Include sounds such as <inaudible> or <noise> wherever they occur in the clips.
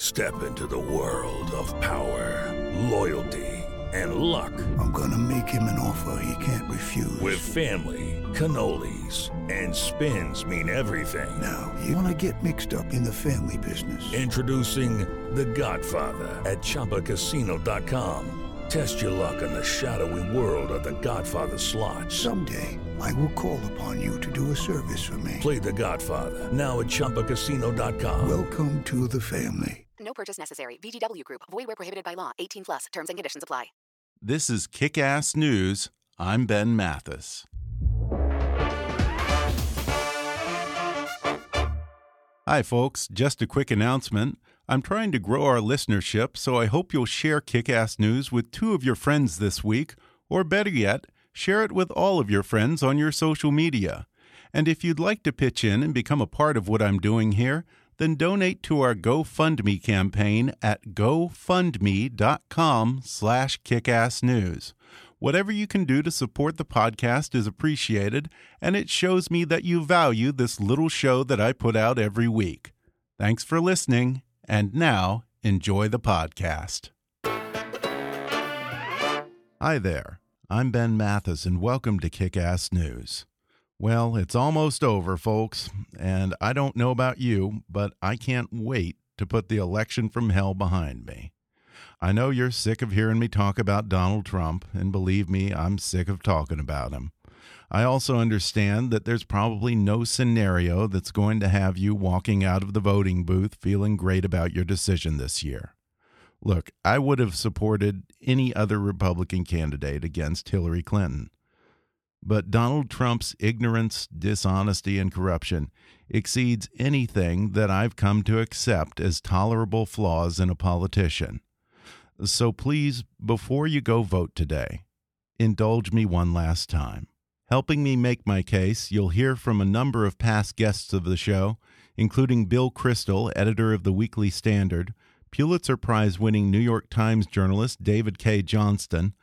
Step into the world of power, loyalty, and luck. I'm gonna make him an offer he can't refuse. With family, cannolis, and spins mean everything. Now, you wanna get mixed up in the family business. Introducing The Godfather at ChumbaCasino.com. Test your luck in the shadowy world of The Godfather slot. Someday, I will call upon you to do a service for me. Play The Godfather now at ChumbaCasino.com. Welcome to the family. No purchase necessary. VGW Group. Void where prohibited by law. 18 plus. Terms and conditions apply. This is Kick Ass News. I'm Ben Mathis. Hi, folks. Just a quick announcement. I'm trying to grow our listenership, so I hope you'll share Kick Ass News with two of your friends this week, or better yet, share it with all of your friends on your social media. And if you'd like to pitch in and become a part of what I'm doing here, then donate to our GoFundMe campaign at gofundme.com slash kickassnews. Whatever you can do to support the podcast is appreciated, and it shows me that you value this little show that I put out every week. Thanks for listening, and now enjoy the podcast. Hi there, I'm Ben Mathis, and welcome to Kick Ass News. Well, it's almost over, folks, and I don't know about you, but I can't wait to put the election from hell behind me. I know you're sick of hearing me talk about Donald Trump, and believe me, I'm sick of talking about him. I also understand that there's probably no scenario that's going to have you walking out of the voting booth feeling great about your decision this year. Look, I would have supported any other Republican candidate against Hillary Clinton. But Donald Trump's ignorance, dishonesty, and corruption exceeds anything that I've come to accept as tolerable flaws in a politician. So please, before you go vote today, indulge me one last time. Helping me make my case, you'll hear from a number of past guests of the show, including Bill Kristol, editor of the Weekly Standard, Pulitzer Prize winning New York Times journalist David Cay Johnston,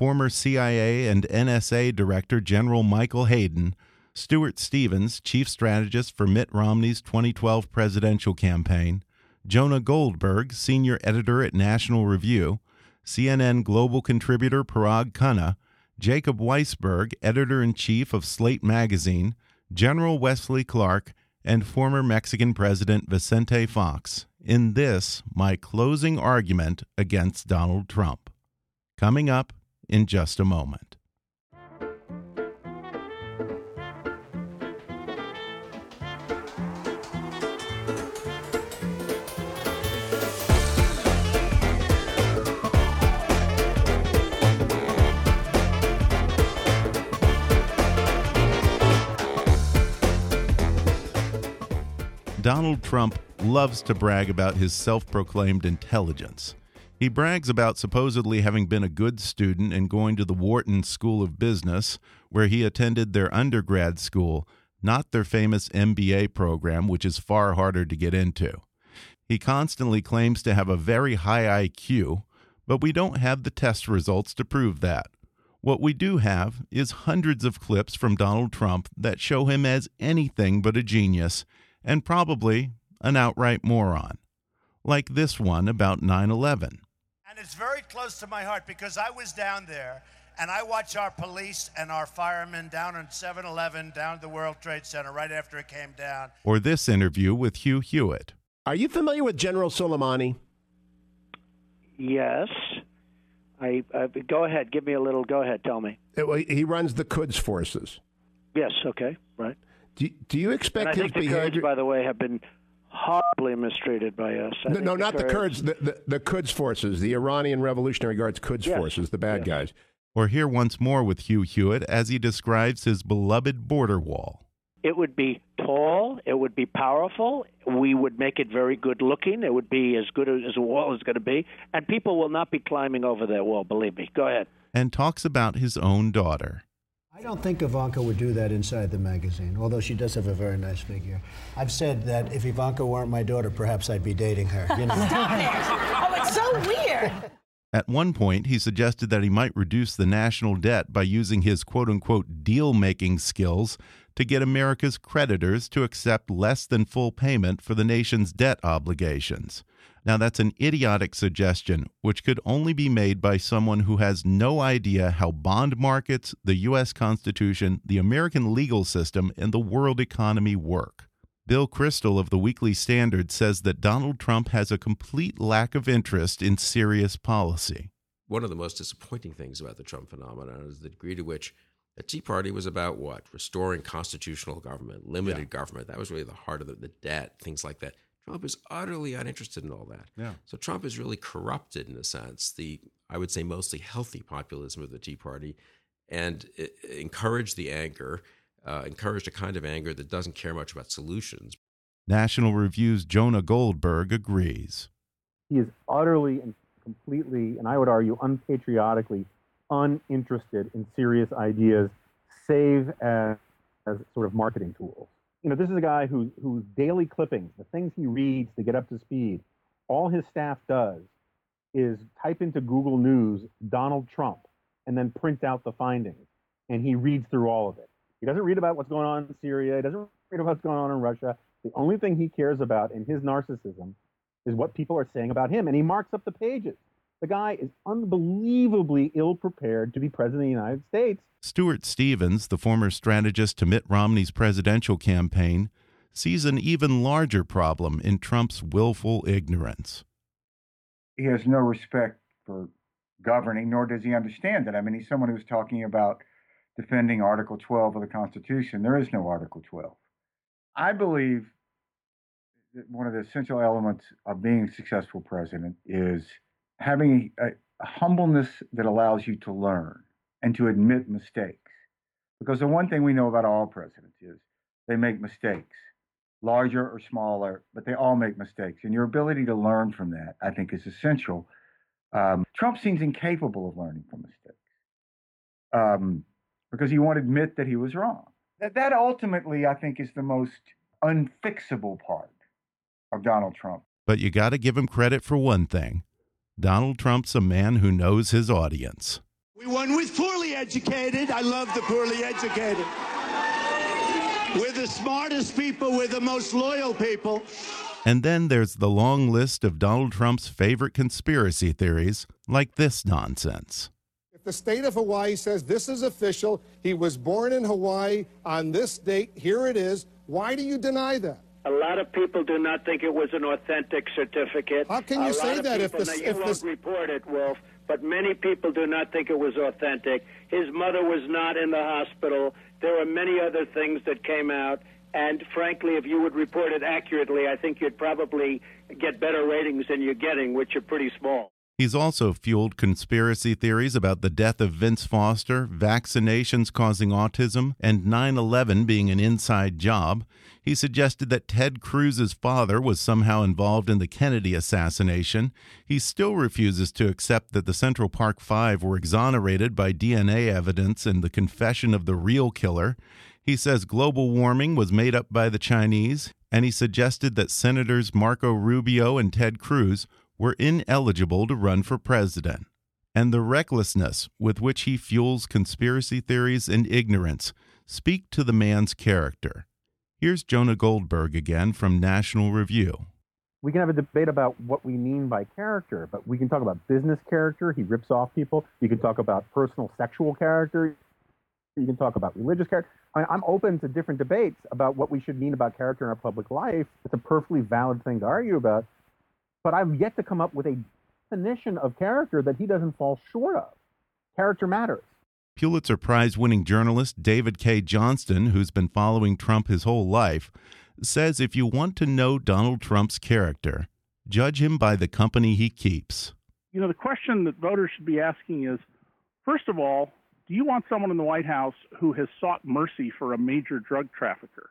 former CIA and NSA Director General Michael Hayden, Stuart Stevens, chief strategist for Mitt Romney's 2012 presidential campaign, Jonah Goldberg, senior editor at National Review, CNN global contributor Parag Khanna, Jacob Weisberg, editor in chief of Slate Magazine, General Wesley Clark, and former Mexican President Vicente Fox in this, my closing argument against Donald Trump. Coming up in just a moment. Donald Trump loves to brag about his self proclaimed intelligence. He brags about supposedly having been a good student and going to the Wharton School of Business, where he attended their undergrad school, not their famous MBA program, which is far harder to get into. He constantly claims to have a very high IQ, but we don't have the test results to prove that. What we do have is hundreds of clips from Donald Trump that show him as anything but a genius and probably an outright moron, like this one about 9 11. And it's very close to my heart because I was down there and I watch our police and our firemen down on 7 Eleven, down at the World Trade Center right after it came down. Or this interview with Hugh Hewitt. Are you familiar with General Soleimani? Yes. I, uh, go ahead. Give me a little. Go ahead. Tell me. It- well, he runs the Quds forces. Yes. Okay. Right. Do, do you And expect I his think the Kurds, behavior? by the way, have been horribly mistreated by us. I no, think no, not the Kurds. Kurds. The, the, the Quds forces, the Iranian Revolutionary Guards Quds Yes. forces, the bad Yes. guys. Or here once more with Hugh Hewitt as he describes his beloved border wall. It would be tall. It would be powerful. We would make it very good looking. It would be as good as a wall is going to be. And people will not be climbing over that wall, believe me. Go ahead. And talks about his own daughter. I don't think Ivanka would do that inside the magazine, although she does have a very nice figure. I've said that if Ivanka weren't my daughter, perhaps I'd be dating her. You know? <laughs> Stop it! Oh, it's so weird. At one point, he suggested that he might reduce the national debt by using his quote unquote deal making skills to get America's creditors to accept less than full payment for the nation's debt obligations. Now, that's an idiotic suggestion, which could only be made by someone who has no idea how bond markets, the U.S. Constitution, the American legal system, and the world economy work. Bill Kristol of the Weekly Standard says that Donald Trump has a complete lack of interest in serious policy. One of the most disappointing things about the Trump phenomenon is the degree to which the Tea Party was about what? Restoring constitutional government, limited yeah. government. That was really the heart of the, the debt, things like that. Trump is utterly uninterested in all that. Yeah. So Trump is really corrupted in a sense the I would say mostly healthy populism of the Tea Party, and encouraged the anger, uh, encouraged a kind of anger that doesn't care much about solutions. National Review's Jonah Goldberg agrees. He is utterly and completely, and I would argue unpatriotically, uninterested in serious ideas, save as, as sort of marketing tools you know, this is a guy who, whose daily clippings, the things he reads to get up to speed, all his staff does is type into Google News Donald Trump and then print out the findings. And he reads through all of it. He doesn't read about what's going on in Syria. He doesn't read about what's going on in Russia. The only thing he cares about in his narcissism is what people are saying about him. And he marks up the pages. The guy is unbelievably ill prepared to be president of the United States. Stuart Stevens, the former strategist to Mitt Romney's presidential campaign, sees an even larger problem in Trump's willful ignorance. He has no respect for governing, nor does he understand it. I mean, he's someone who's talking about defending Article 12 of the Constitution. There is no Article 12. I believe that one of the essential elements of being a successful president is having a, a humbleness that allows you to learn and to admit mistakes. Because the one thing we know about all presidents is they make mistakes, larger or smaller, but they all make mistakes. And your ability to learn from that, I think, is essential. Um, Trump seems incapable of learning from mistakes um, because he won't admit that he was wrong. That, that ultimately, I think, is the most unfixable part of Donald Trump. But you got to give him credit for one thing Donald Trump's a man who knows his audience. We won with poorly educated. I love the poorly educated. We're the smartest people, we're the most loyal people. And then there's the long list of Donald Trump's favorite conspiracy theories, like this nonsense. If the state of Hawaii says this is official, he was born in Hawaii on this date, here it is, why do you deny that? A lot of people do not think it was an authentic certificate. How can you say that if the if you won't report it, Wolf? But many people do not think it was authentic. His mother was not in the hospital. There were many other things that came out. And frankly, if you would report it accurately, I think you'd probably get better ratings than you're getting, which are pretty small. He's also fueled conspiracy theories about the death of Vince Foster, vaccinations causing autism, and 9 11 being an inside job. He suggested that Ted Cruz's father was somehow involved in the Kennedy assassination. He still refuses to accept that the Central Park Five were exonerated by DNA evidence and the confession of the real killer. He says global warming was made up by the Chinese, and he suggested that Senators Marco Rubio and Ted Cruz were ineligible to run for president. And the recklessness with which he fuels conspiracy theories and ignorance speak to the man's character. Here's Jonah Goldberg again from National Review. We can have a debate about what we mean by character, but we can talk about business character. He rips off people. You can talk about personal sexual character. You can talk about religious character. I mean, I'm open to different debates about what we should mean about character in our public life. It's a perfectly valid thing to argue about but I've yet to come up with a definition of character that he doesn't fall short of. Character matters. Pulitzer Prize winning journalist David Cay Johnston, who's been following Trump his whole life, says if you want to know Donald Trump's character, judge him by the company he keeps. You know, the question that voters should be asking is first of all, do you want someone in the White House who has sought mercy for a major drug trafficker?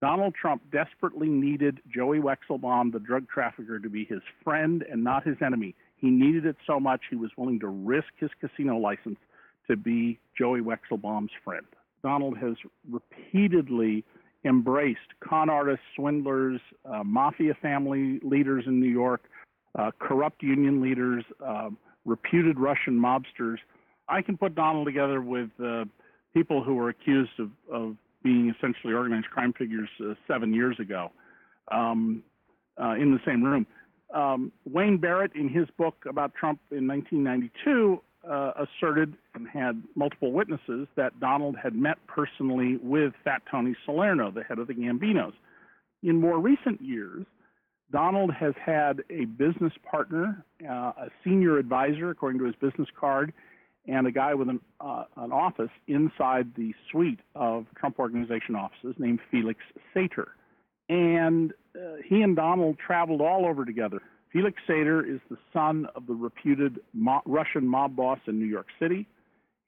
Donald Trump desperately needed Joey Weichselbaum, the drug trafficker, to be his friend and not his enemy. He needed it so much he was willing to risk his casino license to be Joey Weichselbaum's friend. Donald has repeatedly embraced con artists, swindlers, uh, mafia family leaders in New York, uh, corrupt union leaders, uh, reputed Russian mobsters. I can put Donald together with uh, people who were accused of, of being essentially organized crime figures uh, seven years ago um, uh, in the same room. Um, Wayne Barrett, in his book about Trump in 1992, uh, asserted and had multiple witnesses that Donald had met personally with Fat Tony Salerno, the head of the Gambinos. In more recent years, Donald has had a business partner, uh, a senior advisor, according to his business card, and a guy with an, uh, an office inside the suite of Trump Organization offices named Felix Sater. And uh, he and Donald traveled all over together. Felix Sater is the son of the reputed Russian mob boss in New York City.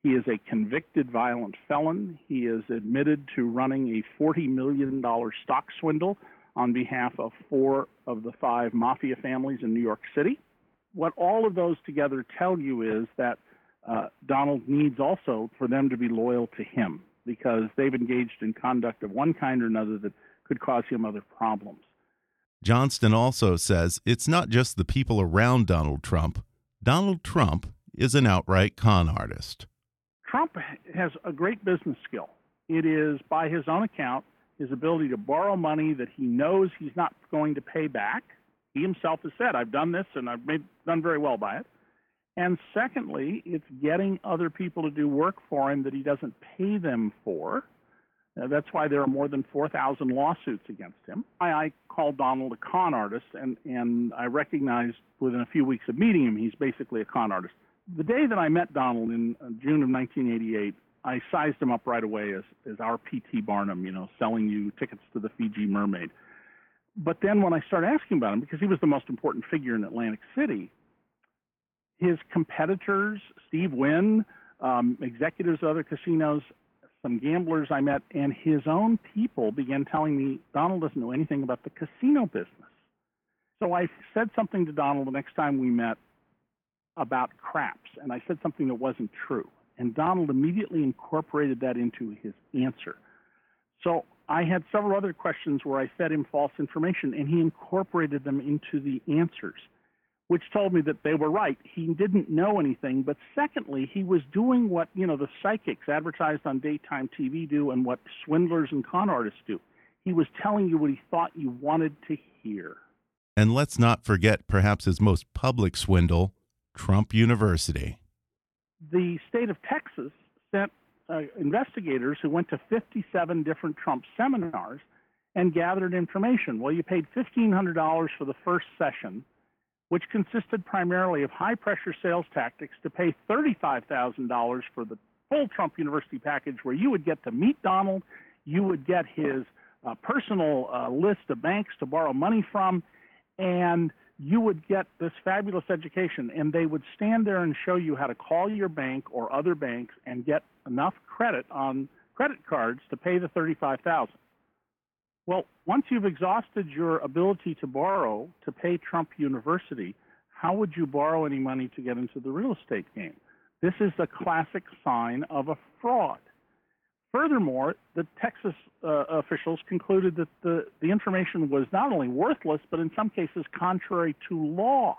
He is a convicted violent felon. He is admitted to running a $40 million stock swindle on behalf of four of the five mafia families in New York City. What all of those together tell you is that uh, Donald needs also for them to be loyal to him because they've engaged in conduct of one kind or another that could cause him other problems. Johnston also says it's not just the people around Donald Trump. Donald Trump is an outright con artist. Trump has a great business skill. It is, by his own account, his ability to borrow money that he knows he's not going to pay back. He himself has said, I've done this and I've made, done very well by it. And secondly, it's getting other people to do work for him that he doesn't pay them for. That's why there are more than 4,000 lawsuits against him. I, I call Donald a con artist, and, and I recognized within a few weeks of meeting him, he's basically a con artist. The day that I met Donald in uh, June of 1988, I sized him up right away as, as our P.T. Barnum, you know, selling you tickets to the Fiji Mermaid. But then when I started asking about him, because he was the most important figure in Atlantic City, his competitors, Steve Wynn, um, executives of other casinos, some gamblers I met, and his own people began telling me Donald doesn't know anything about the casino business. So I said something to Donald the next time we met about craps, and I said something that wasn't true. And Donald immediately incorporated that into his answer. So I had several other questions where I fed him false information, and he incorporated them into the answers which told me that they were right. He didn't know anything, but secondly, he was doing what, you know, the psychics advertised on daytime TV do and what swindlers and con artists do. He was telling you what he thought you wanted to hear. And let's not forget perhaps his most public swindle, Trump University. The state of Texas sent uh, investigators who went to 57 different Trump seminars and gathered information. Well, you paid $1,500 for the first session which consisted primarily of high pressure sales tactics to pay $35,000 for the full Trump University package, where you would get to meet Donald, you would get his uh, personal uh, list of banks to borrow money from, and you would get this fabulous education. And they would stand there and show you how to call your bank or other banks and get enough credit on credit cards to pay the 35000 well, once you've exhausted your ability to borrow to pay Trump University, how would you borrow any money to get into the real estate game? This is the classic sign of a fraud. Furthermore, the Texas uh, officials concluded that the, the information was not only worthless, but in some cases contrary to law.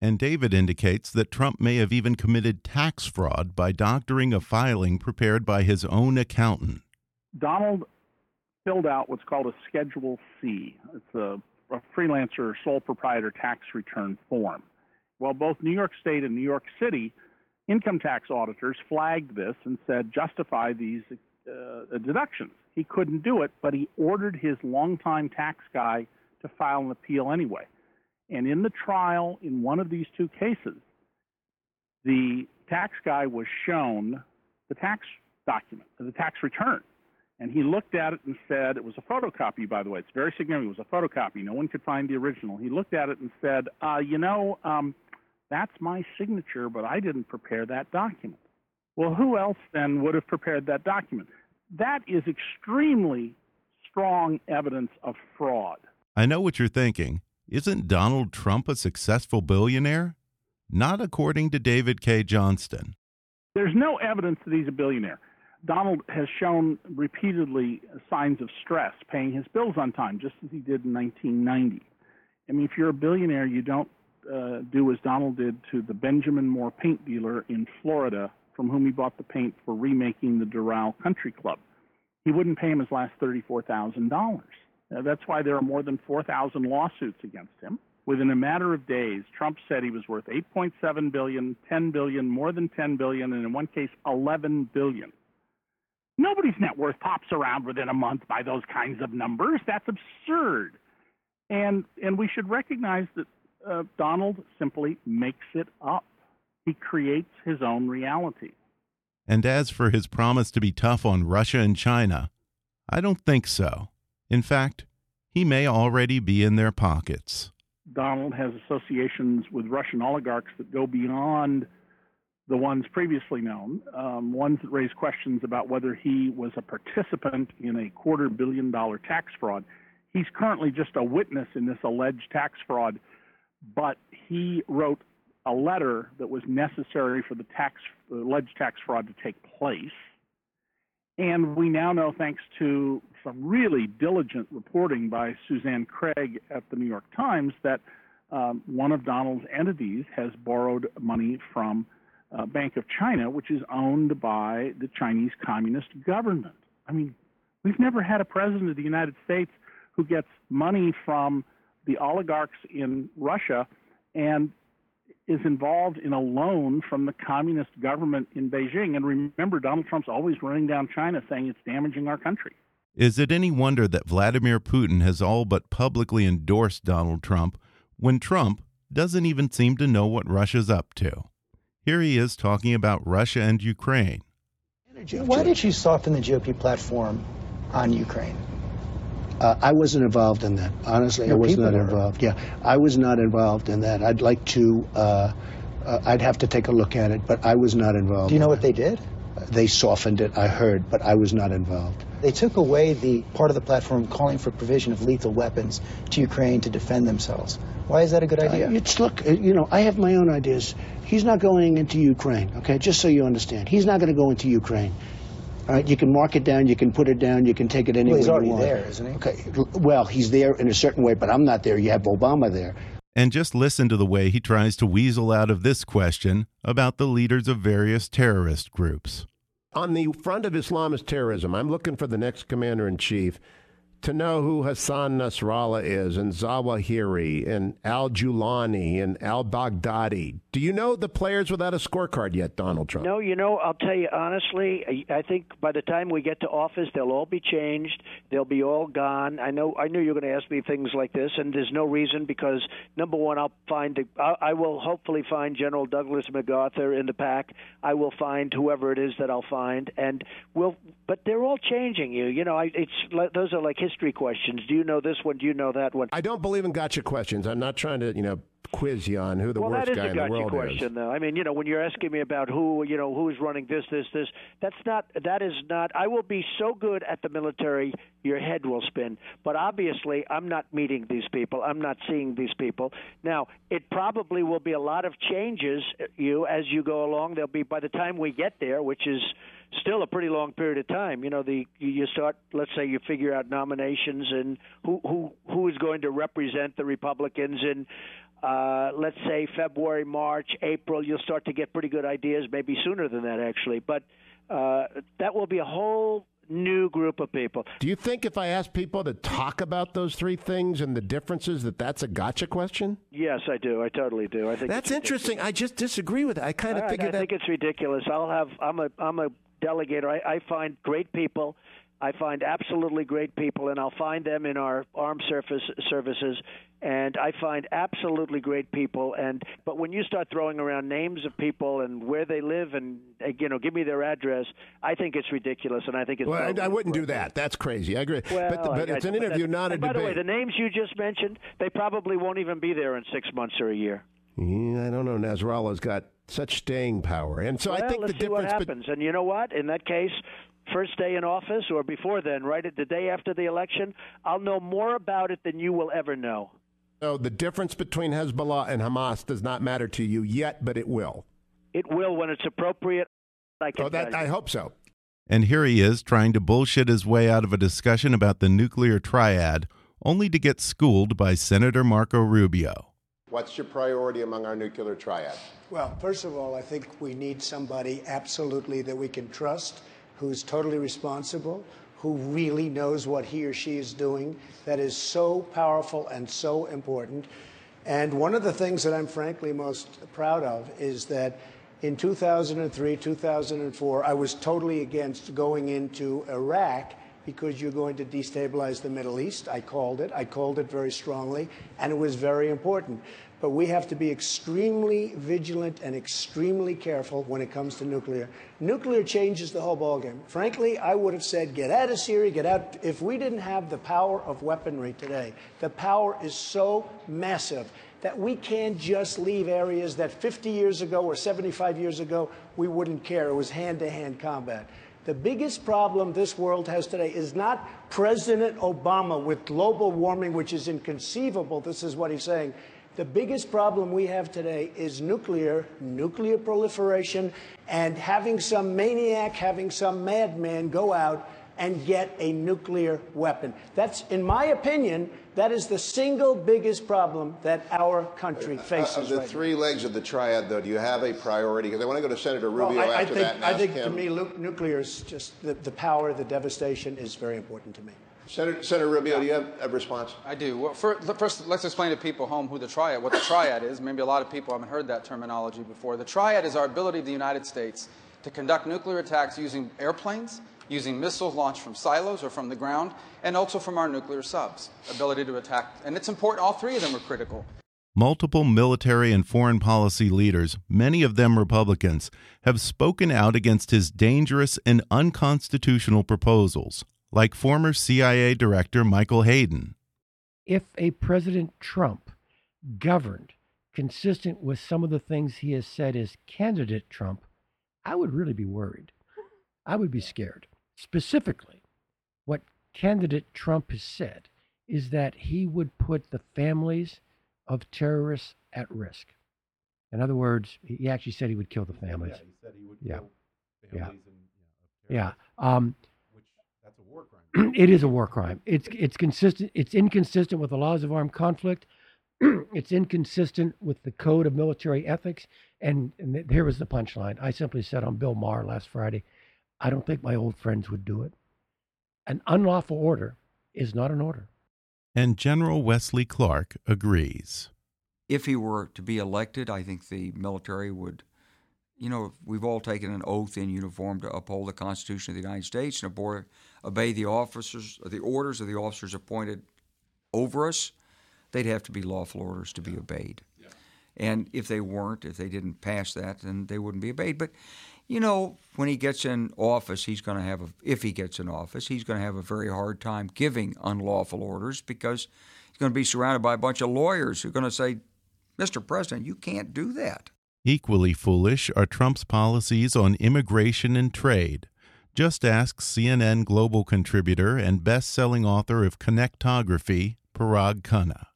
And David indicates that Trump may have even committed tax fraud by doctoring a filing prepared by his own accountant. Donald filled out what's called a Schedule C. It's a, a freelancer sole proprietor tax return form. Well, both New York State and New York City income tax auditors flagged this and said justify these uh, deductions. He couldn't do it, but he ordered his longtime tax guy to file an appeal anyway. And in the trial, in one of these two cases, the tax guy was shown the tax document, the tax return. And he looked at it and said, it was a photocopy, by the way. It's very significant. It was a photocopy. No one could find the original. He looked at it and said, uh, you know, um, that's my signature, but I didn't prepare that document. Well, who else then would have prepared that document? That is extremely strong evidence of fraud. I know what you're thinking. Isn't Donald Trump a successful billionaire? Not according to David Cay Johnston. There's no evidence that he's a billionaire. Donald has shown repeatedly signs of stress paying his bills on time, just as he did in 1990. I mean, if you're a billionaire, you don't uh, do as Donald did to the Benjamin Moore paint dealer in Florida, from whom he bought the paint for remaking the Doral Country Club. He wouldn't pay him his last $34,000. Uh, that's why there are more than 4,000 lawsuits against him. Within a matter of days, Trump said he was worth 8.7 billion, 10 billion, more than 10 billion, and in one case, 11 billion. Nobody's net worth pops around within a month by those kinds of numbers. That's absurd. And and we should recognize that uh, Donald simply makes it up. He creates his own reality. And as for his promise to be tough on Russia and China, I don't think so. In fact, he may already be in their pockets. Donald has associations with Russian oligarchs that go beyond the ones previously known, um, ones that raise questions about whether he was a participant in a quarter billion dollar tax fraud. He's currently just a witness in this alleged tax fraud, but he wrote a letter that was necessary for the tax alleged tax fraud to take place. And we now know, thanks to some really diligent reporting by Suzanne Craig at the New York Times, that um, one of Donald's entities has borrowed money from uh, Bank of China, which is owned by the Chinese Communist government. I mean, we've never had a president of the United States who gets money from the oligarchs in Russia and is involved in a loan from the communist government in Beijing. And remember, Donald Trump's always running down China saying it's damaging our country. Is it any wonder that Vladimir Putin has all but publicly endorsed Donald Trump when Trump doesn't even seem to know what Russia's up to? Here he is talking about Russia and Ukraine. Why did you soften the GOP platform on Ukraine? Uh, I wasn't involved in that. Honestly, Your I was not were. involved. Yeah, I was not involved in that. I'd like to. Uh, uh, I'd have to take a look at it, but I was not involved. Do you know what that. they did? They softened it. I heard, but I was not involved. They took away the part of the platform calling for provision of lethal weapons to Ukraine to defend themselves. Why is that a good idea? Uh, it's look, uh, you know, I have my own ideas. He's not going into Ukraine, okay? Just so you understand, he's not going to go into Ukraine. All right, you can mark it down, you can put it down, you can take it anywhere he's already you want. there, isn't he? Okay, well, he's there in a certain way, but I'm not there. You have Obama there. And just listen to the way he tries to weasel out of this question about the leaders of various terrorist groups. On the front of Islamist terrorism, I'm looking for the next commander in chief to know who Hassan Nasrallah is, and Zawahiri, and Al Julani, and Al Baghdadi. Do you know the players without a scorecard yet, Donald Trump? No, you know, I'll tell you honestly. I think by the time we get to office, they'll all be changed. They'll be all gone. I know. I knew you were going to ask me things like this, and there's no reason because number one, I'll find. I, will hopefully find General Douglas MacArthur in the pack. I will find whoever it is that I'll find, and we'll. But they're all changing you. You know, I, it's those are like history questions. Do you know this one? Do you know that one? I don't believe in gotcha questions. I'm not trying to, you know, quiz you on who the well, worst guy a in the gotcha world question, is. though. I mean, you know, when you're asking me about who, you know, who's running this, this, this, that's not. That is not. I will be so good at the military, your head will spin. But obviously, I'm not meeting these people. I'm not seeing these people. Now, it probably will be a lot of changes. Uh, you as you go along, there'll be by the time we get there, which is still a pretty long period of time. You know, the you start. Let's say you figure out nominations and who who who is going to represent the Republicans in uh, let's say February, March, April, you'll start to get pretty good ideas, maybe sooner than that, actually. But uh, that will be a whole new group of people. Do you think if I ask people to talk about those three things and the differences, that that's a gotcha question? Yes, I do. I totally do. I think That's it's interesting. I just disagree with it. I kind of All right, figured I that. think it's ridiculous. I'll have. I'm a. I'm a delegator. I, I find great people. I find absolutely great people, and I'll find them in our armed surface services. And I find absolutely great people. And but when you start throwing around names of people and where they live, and you know, give me their address, I think it's ridiculous, and I think it's. well, I, I wouldn't do that. That's crazy. I agree. Well, but but I- it's an interview, not a and By the way, the names you just mentioned, they probably won't even be there in six months or a year. Yeah, I don't know. Nasrallah's got such staying power, and so I think let's the see difference. bet- happens. and you know what? In that case, first day in office or before then, right at the day after the election, I'll know more about it than you will ever know. So the difference between Hezbollah and Hamas does not matter to you yet, but it will. It will when it's appropriate. I can Oh, that. I hope so. And here he is trying to bullshit his way out of a discussion about the nuclear triad, only to get schooled by Senator Marco Rubio. What's your priority among our nuclear triad? Well, first of all, I think we need somebody absolutely that we can trust, who's totally responsible, who really knows what he or she is doing. That is so powerful and so important. And one of the things that I'm frankly most proud of is that in 2003, 2004, I was totally against going into Iraq because you're going to destabilize the Middle East. I called it. I called it very strongly, and it was very important. But we have to be extremely vigilant and extremely careful when it comes to nuclear. Nuclear changes the whole ballgame. Frankly, I would have said, get out of Syria, get out. If we didn't have the power of weaponry today, the power is so massive that we can't just leave areas that 50 years ago or 75 years ago we wouldn't care. It was hand to hand combat. The biggest problem this world has today is not President Obama with global warming, which is inconceivable. This is what he's saying. The biggest problem we have today is nuclear, nuclear proliferation, and having some maniac, having some madman go out and get a nuclear weapon. That's, in my opinion, that is the single biggest problem that our country faces. Uh, of the right three legs of the triad, though, do you have a priority? Because I want to go to Senator Rubio I, I after think, that and I ask think to me, nuclear is just the, the power, the devastation is very important to me. Senator, Senator Rubio, do you have a response? I do. Well, fir- first, let's explain to people home who the triad, what the triad is. Maybe a lot of people haven't heard that terminology before. The triad is our ability of the United States to conduct nuclear attacks using airplanes, using missiles launched from silos or from the ground, and also from our nuclear subs. Ability to attack, and it's important. All three of them are critical. Multiple military and foreign policy leaders, many of them Republicans, have spoken out against his dangerous and unconstitutional proposals, like former CIA Director Michael Hayden. if a President Trump governed consistent with some of the things he has said as candidate Trump, I would really be worried. I would be scared. Specifically, what candidate Trump has said is that he would put the families of terrorists at risk. In other words, he actually said he would kill the families. he said he would Yeah. kill Yeah. families and Yeah. Um, which that's a war crime. <clears throat> it is a war crime. It's it's consistent. It's inconsistent with the laws of armed conflict. <clears throat> it's inconsistent with the code of military ethics. And, and here was the punchline. I simply said on Bill Maher last Friday, I don't think my old friends would do it. An unlawful order is not an order. And General Wesley Clark agrees. if he were to be elected, I think the military would, you know, we've all taken an oath in uniform to uphold the Constitution of the United States and abor- obey the officers, the orders of the officers appointed over us. They'd have to be lawful orders to be obeyed. And if they weren't, if they didn't pass that, then they wouldn't be obeyed. But, you know, when he gets in office, he's going to have a, if he gets in office, he's going to have a very hard time giving unlawful orders because he's going to be surrounded by a bunch of lawyers who are going to say, Mr. President, you can't do that. Equally foolish are Trump's policies on immigration and trade. Just ask CNN global contributor and best selling author of Connectography, Parag Khanna.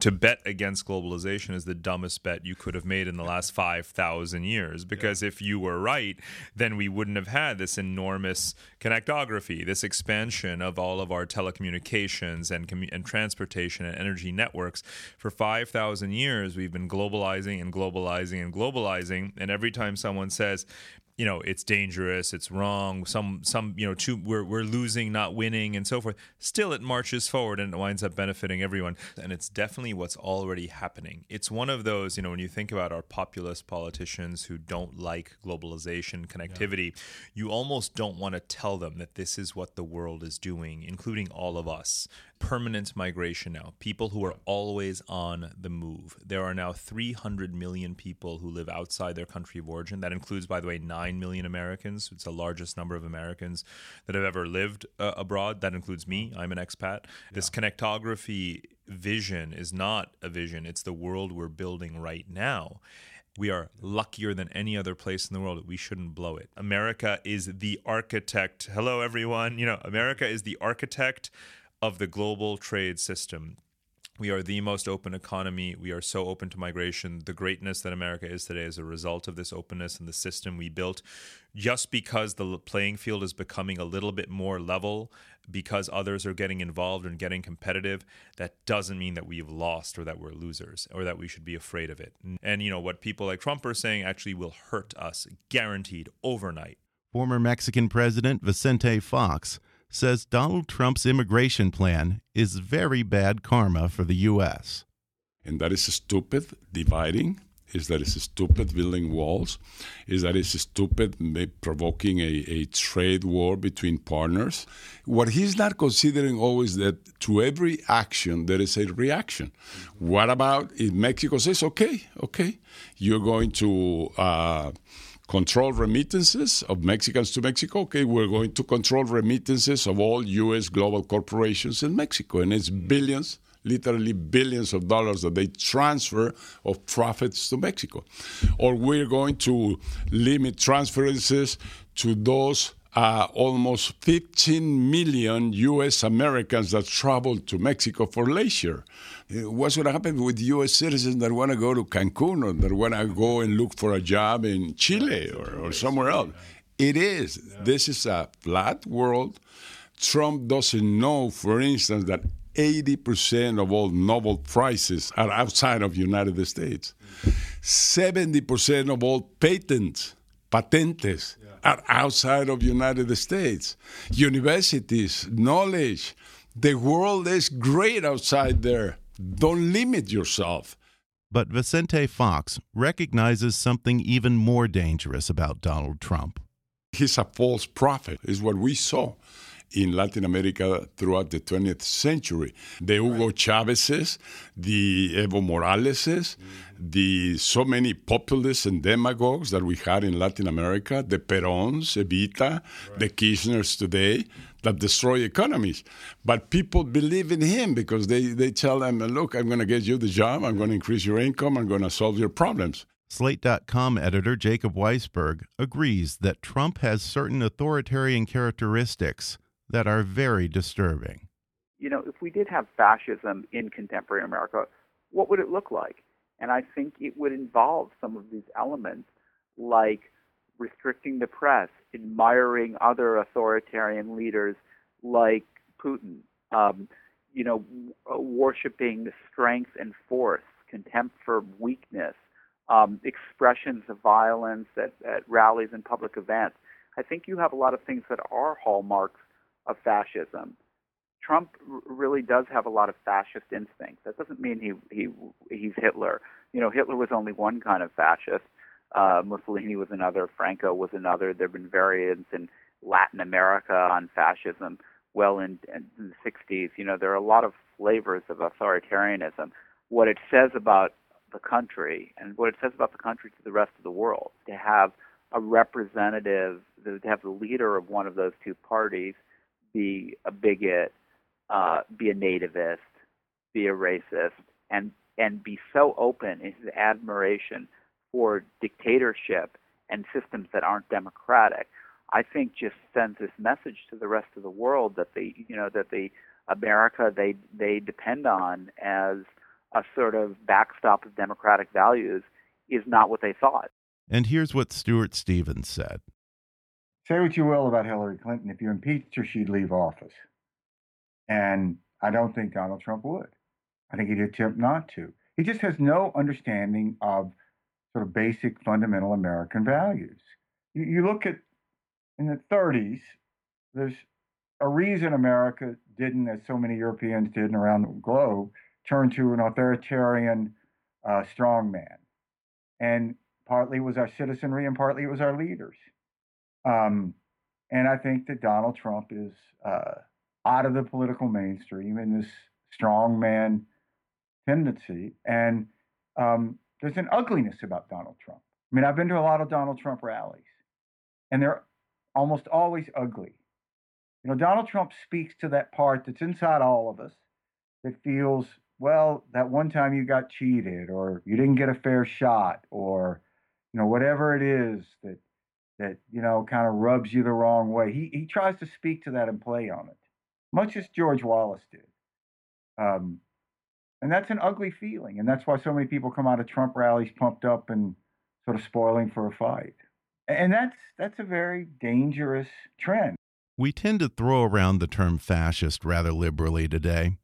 To bet against globalization is the dumbest bet you could have made in the last 5,000 years. Because if you were right, then we wouldn't have had this enormous connectography, this expansion of all of our telecommunications and, commu- and transportation and energy networks. For 5,000 years, we've been globalizing and globalizing and globalizing. And every time someone says, you know it's dangerous it's wrong some some you know too, we're we're losing not winning and so forth. Still it marches forward and it winds up benefiting everyone. And it's definitely what's already happening. It's one of those you know when you think about our populist politicians who don't like globalization connectivity you almost don't want to tell them that this is what the world is doing including all of us permanent migration now people who are always on the move there are now 300 million people who live outside their country of origin that includes by the way 9 million Americans. It's the largest number of Americans that have ever lived uh, abroad. That includes me. I'm an expat. This connectography vision is not a vision, it's the world we're building right now. We are luckier than any other place in the world. We shouldn't blow it. America is the architect. Hello, everyone. You know, America is the architect of the global trade system. We are the most open economy. We are so open to migration. The greatness that America is today is a result of this openness and the system we built. Just because the playing field is becoming a little bit more level, because others are getting involved and getting competitive, that doesn't mean that we've lost or that we're losers or that we should be afraid of it. And, you know, what people like Trump are saying actually will hurt us, guaranteed, overnight. Former Mexican President Vicente Fox says Donald Trump's immigration plan is very bad karma for the U.S. And that is stupid, dividing, is that it's stupid building walls, is that it's stupid provoking a, a trade war between partners. What he's not considering always that to every action there is a reaction. What about if Mexico says, okay, okay, you're going to uh, control remittances of Mexicans to Mexico. Okay, we're going to control remittances of all U.S. global corporations in Mexico, and it's billions, literally billions of dollars that they transfer of profits to Mexico. Or we're going to limit transferences to those uh, almost 15 million U.S. Americans that travel to Mexico for leisure. Uh, what's going to happen with U.S. citizens that want to go to Cancun or that want to go and look for a job in Chile or, or somewhere else? It is. This is a flat world. Trump doesn't know, for instance, that 80% of all Nobel Prizes are outside of United States. 70% of all patents, patentes, are outside of United States. Universities, knowledge, the world is great outside there. Don't limit yourself. But Vicente Fox recognizes something even more dangerous about Donald Trump. He's a false prophet, is what we saw in Latin America throughout the 20th century. The Hugo Chavezes, the Evo Moraleses, mm-hmm. the so many populists and demagogues that we had in Latin America, the Perons, Evita, right. the Kirchners today, that destroy economies. But people believe in him because they, they tell them, look, I'm going to get you the job, I'm going to increase your income, I'm going to solve your problems. Slate.com editor Jacob Weisberg agrees that Trump has certain authoritarian characteristics that are very disturbing. You know, if we did have fascism in contemporary America, what would it look like? And I think it would involve some of these elements like restricting the press, admiring other authoritarian leaders like Putin, um, you know, worshiping the strength and force, contempt for weakness, um, expressions of violence at, at rallies and public events. I think you have a lot of things that are hallmarks of fascism. Trump really does have a lot of fascist instincts. That doesn't mean he he he's Hitler. You know, Hitler was only one kind of fascist. Uh, Mussolini was another. Franco was another. There have been variants in Latin America on fascism. Well, in, in the 60s, you know, there are a lot of flavors of authoritarianism. What it says about the country and what it says about the country to the rest of the world to have a representative, to have the leader of one of those two parties be a bigot, uh, be a nativist, be a racist, and and be so open in his admiration for dictatorship and systems that aren't democratic, I think just sends this message to the rest of the world that the you know that the America they they depend on as a sort of backstop of democratic values is not what they thought. And here's what Stuart Stevens said. Say what you will about Hillary Clinton. If you impeached her, she'd leave office. And I don't think Donald Trump would. I think he'd attempt not to. He just has no understanding of sort of basic fundamental American values. You, you look at in the 30s, there's a reason America didn't, as so many Europeans did and around the globe, turn to an authoritarian uh, strongman. And partly it was our citizenry and partly it was our leaders. Um, and I think that Donald Trump is uh, out of the political mainstream in this strongman tendency. And um, there's an ugliness about Donald Trump. I mean, I've been to a lot of Donald Trump rallies, and they're almost always ugly. You know, Donald Trump speaks to that part that's inside all of us that feels, well, that one time you got cheated, or you didn't get a fair shot, or you know, whatever it is that that you know kind of rubs you the wrong way. He he tries to speak to that and play on it, much as George Wallace did. Um, and that's an ugly feeling, and that's why so many people come out of Trump rallies pumped up and sort of spoiling for a fight. And that's that's a very dangerous trend. We tend to throw around the term fascist rather liberally today.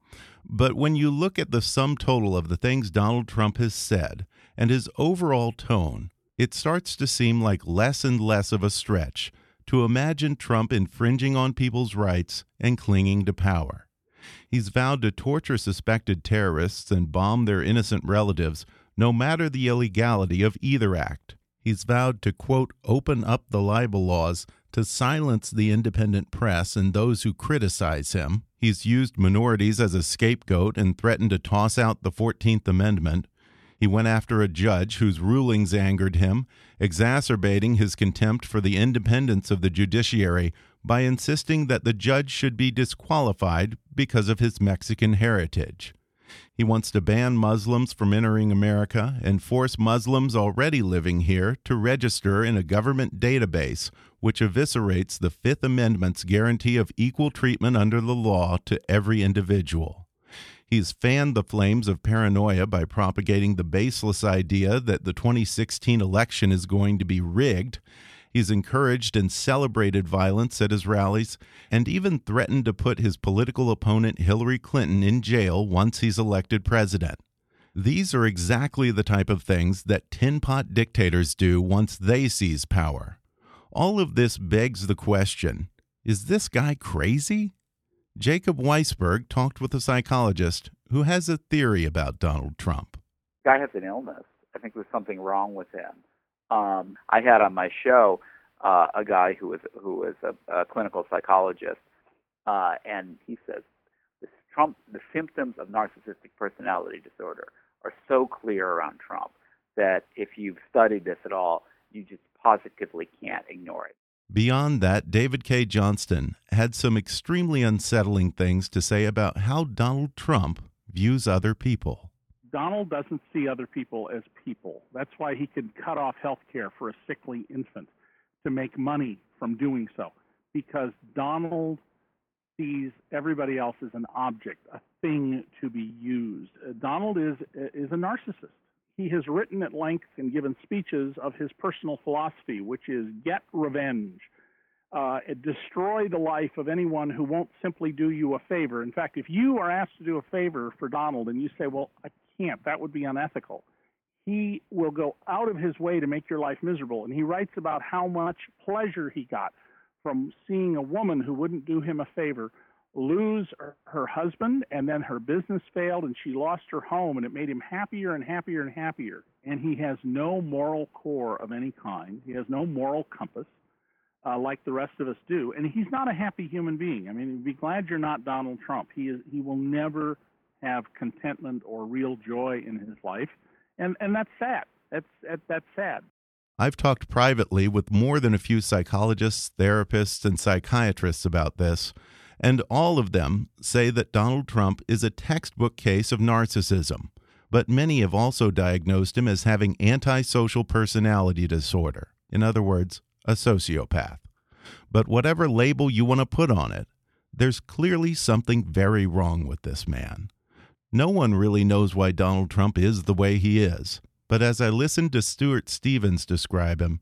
But when you look at the sum total of the things Donald Trump has said and his overall tone, it starts to seem like less and less of a stretch to imagine Trump infringing on people's rights and clinging to power. He's vowed to torture suspected terrorists and bomb their innocent relatives, no matter the illegality of either act. He's vowed to, quote, open up the libel laws to silence the independent press and those who criticize him. He's used minorities as a scapegoat and threatened to toss out the 14th Amendment. He went after a judge whose rulings angered him, exacerbating his contempt for the independence of the judiciary by insisting that the judge should be disqualified because of his Mexican heritage. He wants to ban Muslims from entering America and force Muslims already living here to register in a government database, which eviscerates the Fifth Amendment's guarantee of equal treatment under the law to every individual. He's fanned the flames of paranoia by propagating the baseless idea that the 2016 election is going to be rigged He's encouraged and celebrated violence at his rallies and even threatened to put his political opponent Hillary Clinton in jail once he's elected president. These are exactly the type of things that tin pot dictators do once they seize power. All of this begs the question is this guy crazy? Jacob Weisberg talked with a psychologist who has a theory about Donald Trump. Guy has an illness. I think there's something wrong with him um, I had on my show uh, a guy who was who was a, a clinical psychologist, uh, and he says Trump the symptoms of narcissistic personality disorder are so clear around Trump that if you've studied this at all, you just positively can't ignore it. Beyond that, David Cay Johnston had some extremely unsettling things to say about how Donald Trump views other people. Donald doesn't see other people as people. That's why he could cut off health care for a sickly infant to make money from doing so. Because Donald sees everybody else as an object, a thing to be used. Donald is is a narcissist. He has written at length and given speeches of his personal philosophy, which is get revenge, uh, destroy the life of anyone who won't simply do you a favor. In fact, if you are asked to do a favor for Donald and you say, "Well, I can't. That would be unethical. He will go out of his way to make your life miserable. And he writes about how much pleasure he got from seeing a woman who wouldn't do him a favor lose her husband and then her business failed and she lost her home and it made him happier and happier and happier. And he has no moral core of any kind. He has no moral compass uh, like the rest of us do. And he's not a happy human being. I mean be glad you're not donald trump. He is he will never have contentment or real joy in his life, and and that's sad. That's that's sad. I've talked privately with more than a few psychologists, therapists, and psychiatrists about this, and all of them say that Donald Trump is a textbook case of narcissism. But many have also diagnosed him as having antisocial personality disorder. In other words, a sociopath. But whatever label you want to put on it, there's clearly something very wrong with this man. No one really knows why Donald Trump is the way he is, but as I listened to Stuart Stevens describe him,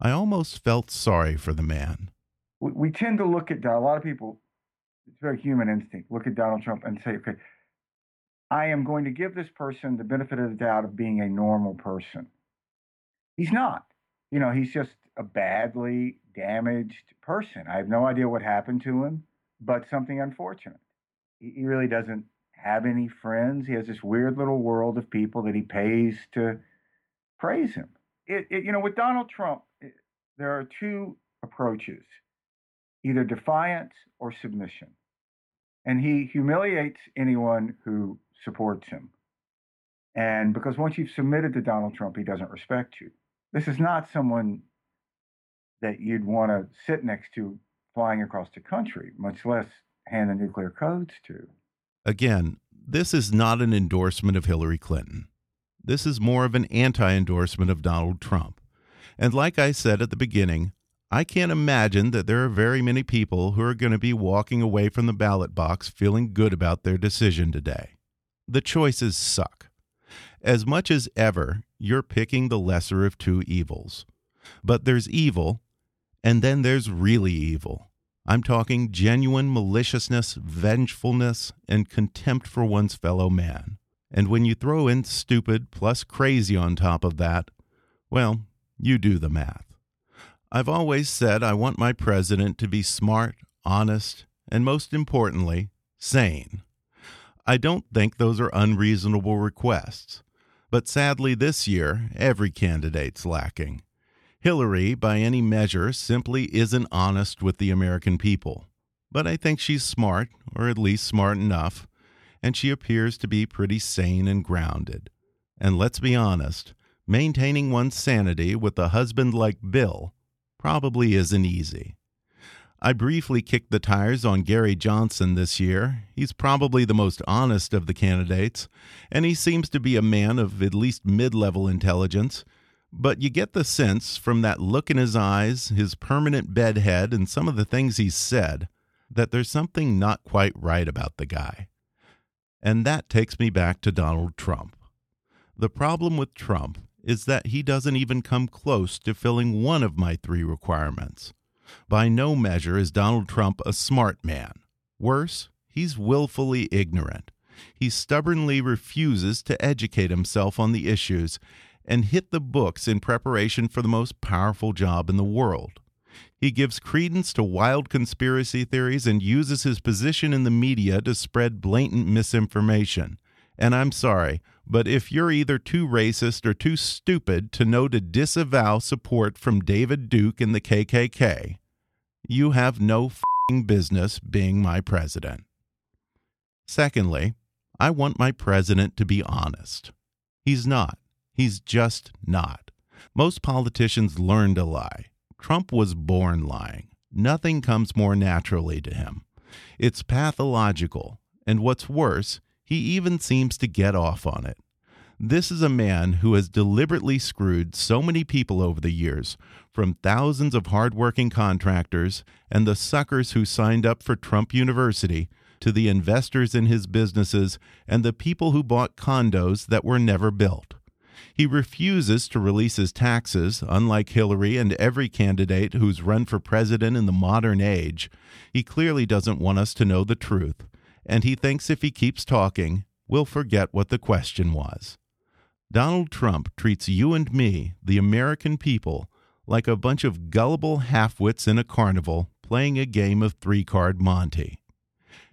I almost felt sorry for the man. We, tend to look at a lot of people, it's very human instinct, look at Donald Trump and say, okay, I am going to give this person the benefit of the doubt of being a normal person. He's not. You know, he's just a badly damaged person. I have no idea what happened to him, but something unfortunate. He really doesn't have any friends. He has this weird little world of people that he pays to praise him. It, it, you know, with Donald Trump, it, there are two approaches either defiance or submission. And he humiliates anyone who supports him. And because once you've submitted to Donald Trump, he doesn't respect you. This is not someone that you'd want to sit next to flying across the country, much less hand the nuclear codes to. Again, this is not an endorsement of Hillary Clinton. This is more of an anti endorsement of Donald Trump. And like I said at the beginning, I can't imagine that there are very many people who are going to be walking away from the ballot box feeling good about their decision today. The choices suck. As much as ever, you're picking the lesser of two evils. But there's evil, and then there's really evil. I'm talking genuine maliciousness, vengefulness, and contempt for one's fellow man. And when you throw in stupid plus crazy on top of that, well, you do the math. I've always said I want my president to be smart, honest, and most importantly, sane. I don't think those are unreasonable requests. But sadly, this year, every candidate's lacking. Hillary, by any measure, simply isn't honest with the American people. But I think she's smart, or at least smart enough, and she appears to be pretty sane and grounded. And let's be honest, maintaining one's sanity with a husband like Bill probably isn't easy. I briefly kicked the tires on Gary Johnson this year. He's probably the most honest of the candidates, and he seems to be a man of at least mid level intelligence. But you get the sense from that look in his eyes, his permanent bedhead, and some of the things he's said that there's something not quite right about the guy. And that takes me back to Donald Trump. The problem with Trump is that he doesn't even come close to filling one of my three requirements. By no measure is Donald Trump a smart man. Worse, he's willfully ignorant. He stubbornly refuses to educate himself on the issues and hit the books in preparation for the most powerful job in the world. He gives credence to wild conspiracy theories and uses his position in the media to spread blatant misinformation. And I'm sorry, but if you're either too racist or too stupid to know to disavow support from David Duke and the KKK, you have no business being my president. Secondly, I want my president to be honest. He's not. He's just not. Most politicians learn to lie. Trump was born lying. Nothing comes more naturally to him. It's pathological, and what's worse, he even seems to get off on it. This is a man who has deliberately screwed so many people over the years, from thousands of hardworking contractors and the suckers who signed up for Trump University to the investors in his businesses and the people who bought condos that were never built. He refuses to release his taxes, unlike Hillary and every candidate who's run for president in the modern age. He clearly doesn't want us to know the truth and he thinks if he keeps talking, we'll forget what the question was. Donald Trump treats you and me, the American people, like a bunch of gullible halfwits in a carnival playing a game of three card Monte.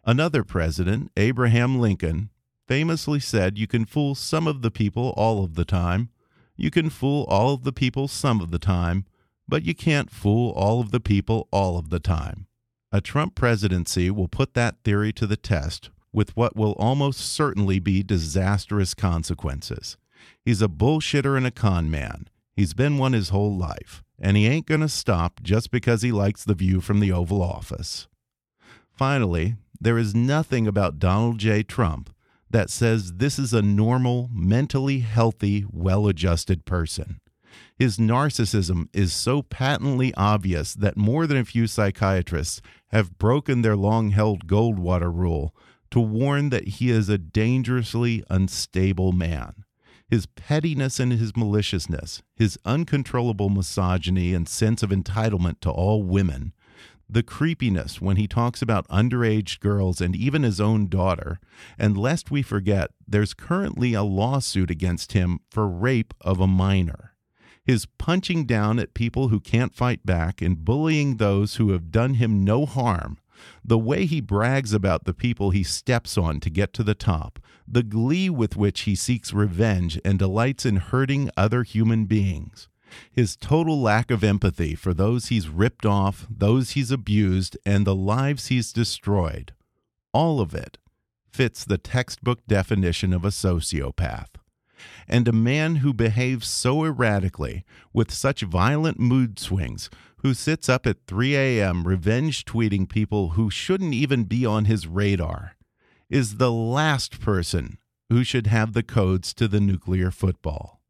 Another president, Abraham Lincoln, famously said you can fool some of the people all of the time, you can fool all of the people some of the time, but you can't fool all of the people all of the time. A Trump presidency will put that theory to the test with what will almost certainly be disastrous consequences. He's a bullshitter and a con man. He's been one his whole life, and he ain't going to stop just because he likes the view from the Oval Office. Finally, there is nothing about Donald J. Trump that says this is a normal, mentally healthy, well adjusted person. His narcissism is so patently obvious that more than a few psychiatrists have broken their long held Goldwater rule to warn that he is a dangerously unstable man. His pettiness and his maliciousness, his uncontrollable misogyny and sense of entitlement to all women, the creepiness when he talks about underage girls and even his own daughter, and lest we forget, there's currently a lawsuit against him for rape of a minor his punching down at people who can't fight back and bullying those who have done him no harm, the way he brags about the people he steps on to get to the top, the glee with which he seeks revenge and delights in hurting other human beings, his total lack of empathy for those he's ripped off, those he's abused, and the lives he's destroyed. All of it fits the textbook definition of a sociopath and a man who behaves so erratically, with such violent mood swings, who sits up at 3 a.m. revenge tweeting people who shouldn't even be on his radar, is the last person who should have the codes to the nuclear football.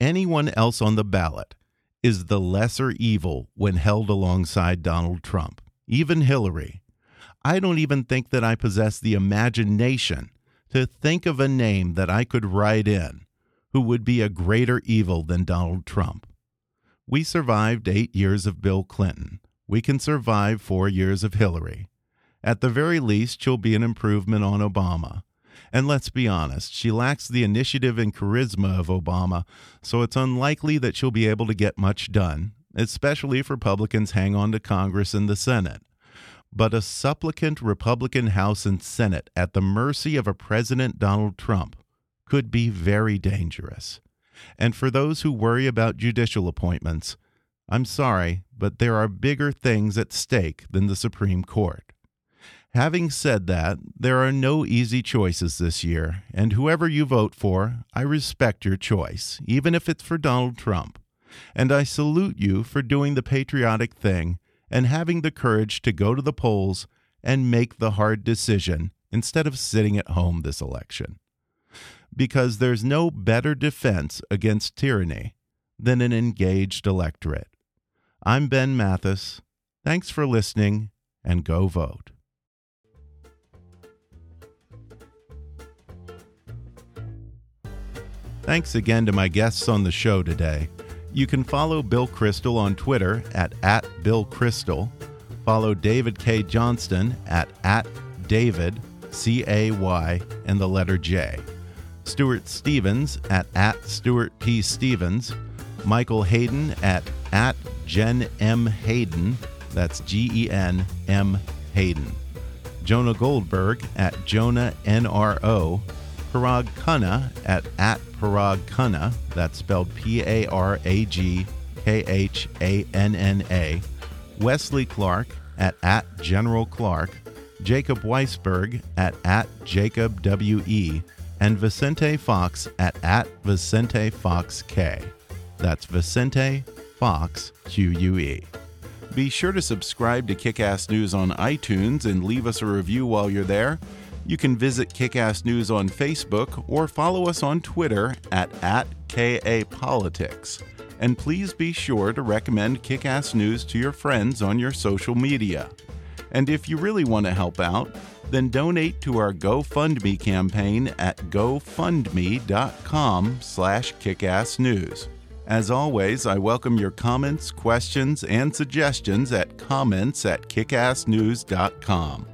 Anyone else on the ballot is the lesser evil when held alongside Donald Trump, even Hillary. I don't even think that I possess the imagination to think of a name that I could write in who would be a greater evil than Donald Trump. We survived eight years of Bill Clinton. We can survive four years of Hillary. At the very least, she'll be an improvement on Obama. And let's be honest, she lacks the initiative and charisma of Obama, so it's unlikely that she'll be able to get much done, especially if Republicans hang on to Congress and the Senate. But a supplicant Republican House and Senate at the mercy of a President Donald Trump could be very dangerous. And for those who worry about judicial appointments, I'm sorry, but there are bigger things at stake than the Supreme Court. Having said that, there are no easy choices this year, and whoever you vote for, I respect your choice, even if it's for Donald Trump. And I salute you for doing the patriotic thing and having the courage to go to the polls and make the hard decision instead of sitting at home this election. Because there's no better defense against tyranny than an engaged electorate. I'm Ben Mathis. Thanks for listening, and go vote. Thanks again to my guests on the show today. You can follow Bill Kristol on Twitter at, at Bill Kristol. Follow David Cay Johnston at, at David, C A Y, and the letter J. Stuart Stevens at, at Stuart P. Stevens. Michael Hayden at, at Gen M. Hayden. That's G E N M. Hayden. Jonah Goldberg at Jonah NRO. Parag Khanna at, at Parag Khanna, that's spelled P A R A G K H A N N A, Wesley Clark at, at General Clark, Jacob Weisberg at, at Jacob W.E., and Vicente Fox at, at Vicente Fox K. That's Vicente Fox Q U E. Be sure to subscribe to Kickass News on iTunes and leave us a review while you're there. You can visit Kickass News on Facebook or follow us on Twitter at, at KAPolitics. And please be sure to recommend Kickass News to your friends on your social media. And if you really want to help out, then donate to our GoFundMe campaign at gofundme.com slash kickassnews. As always, I welcome your comments, questions, and suggestions at comments at kickassnews.com.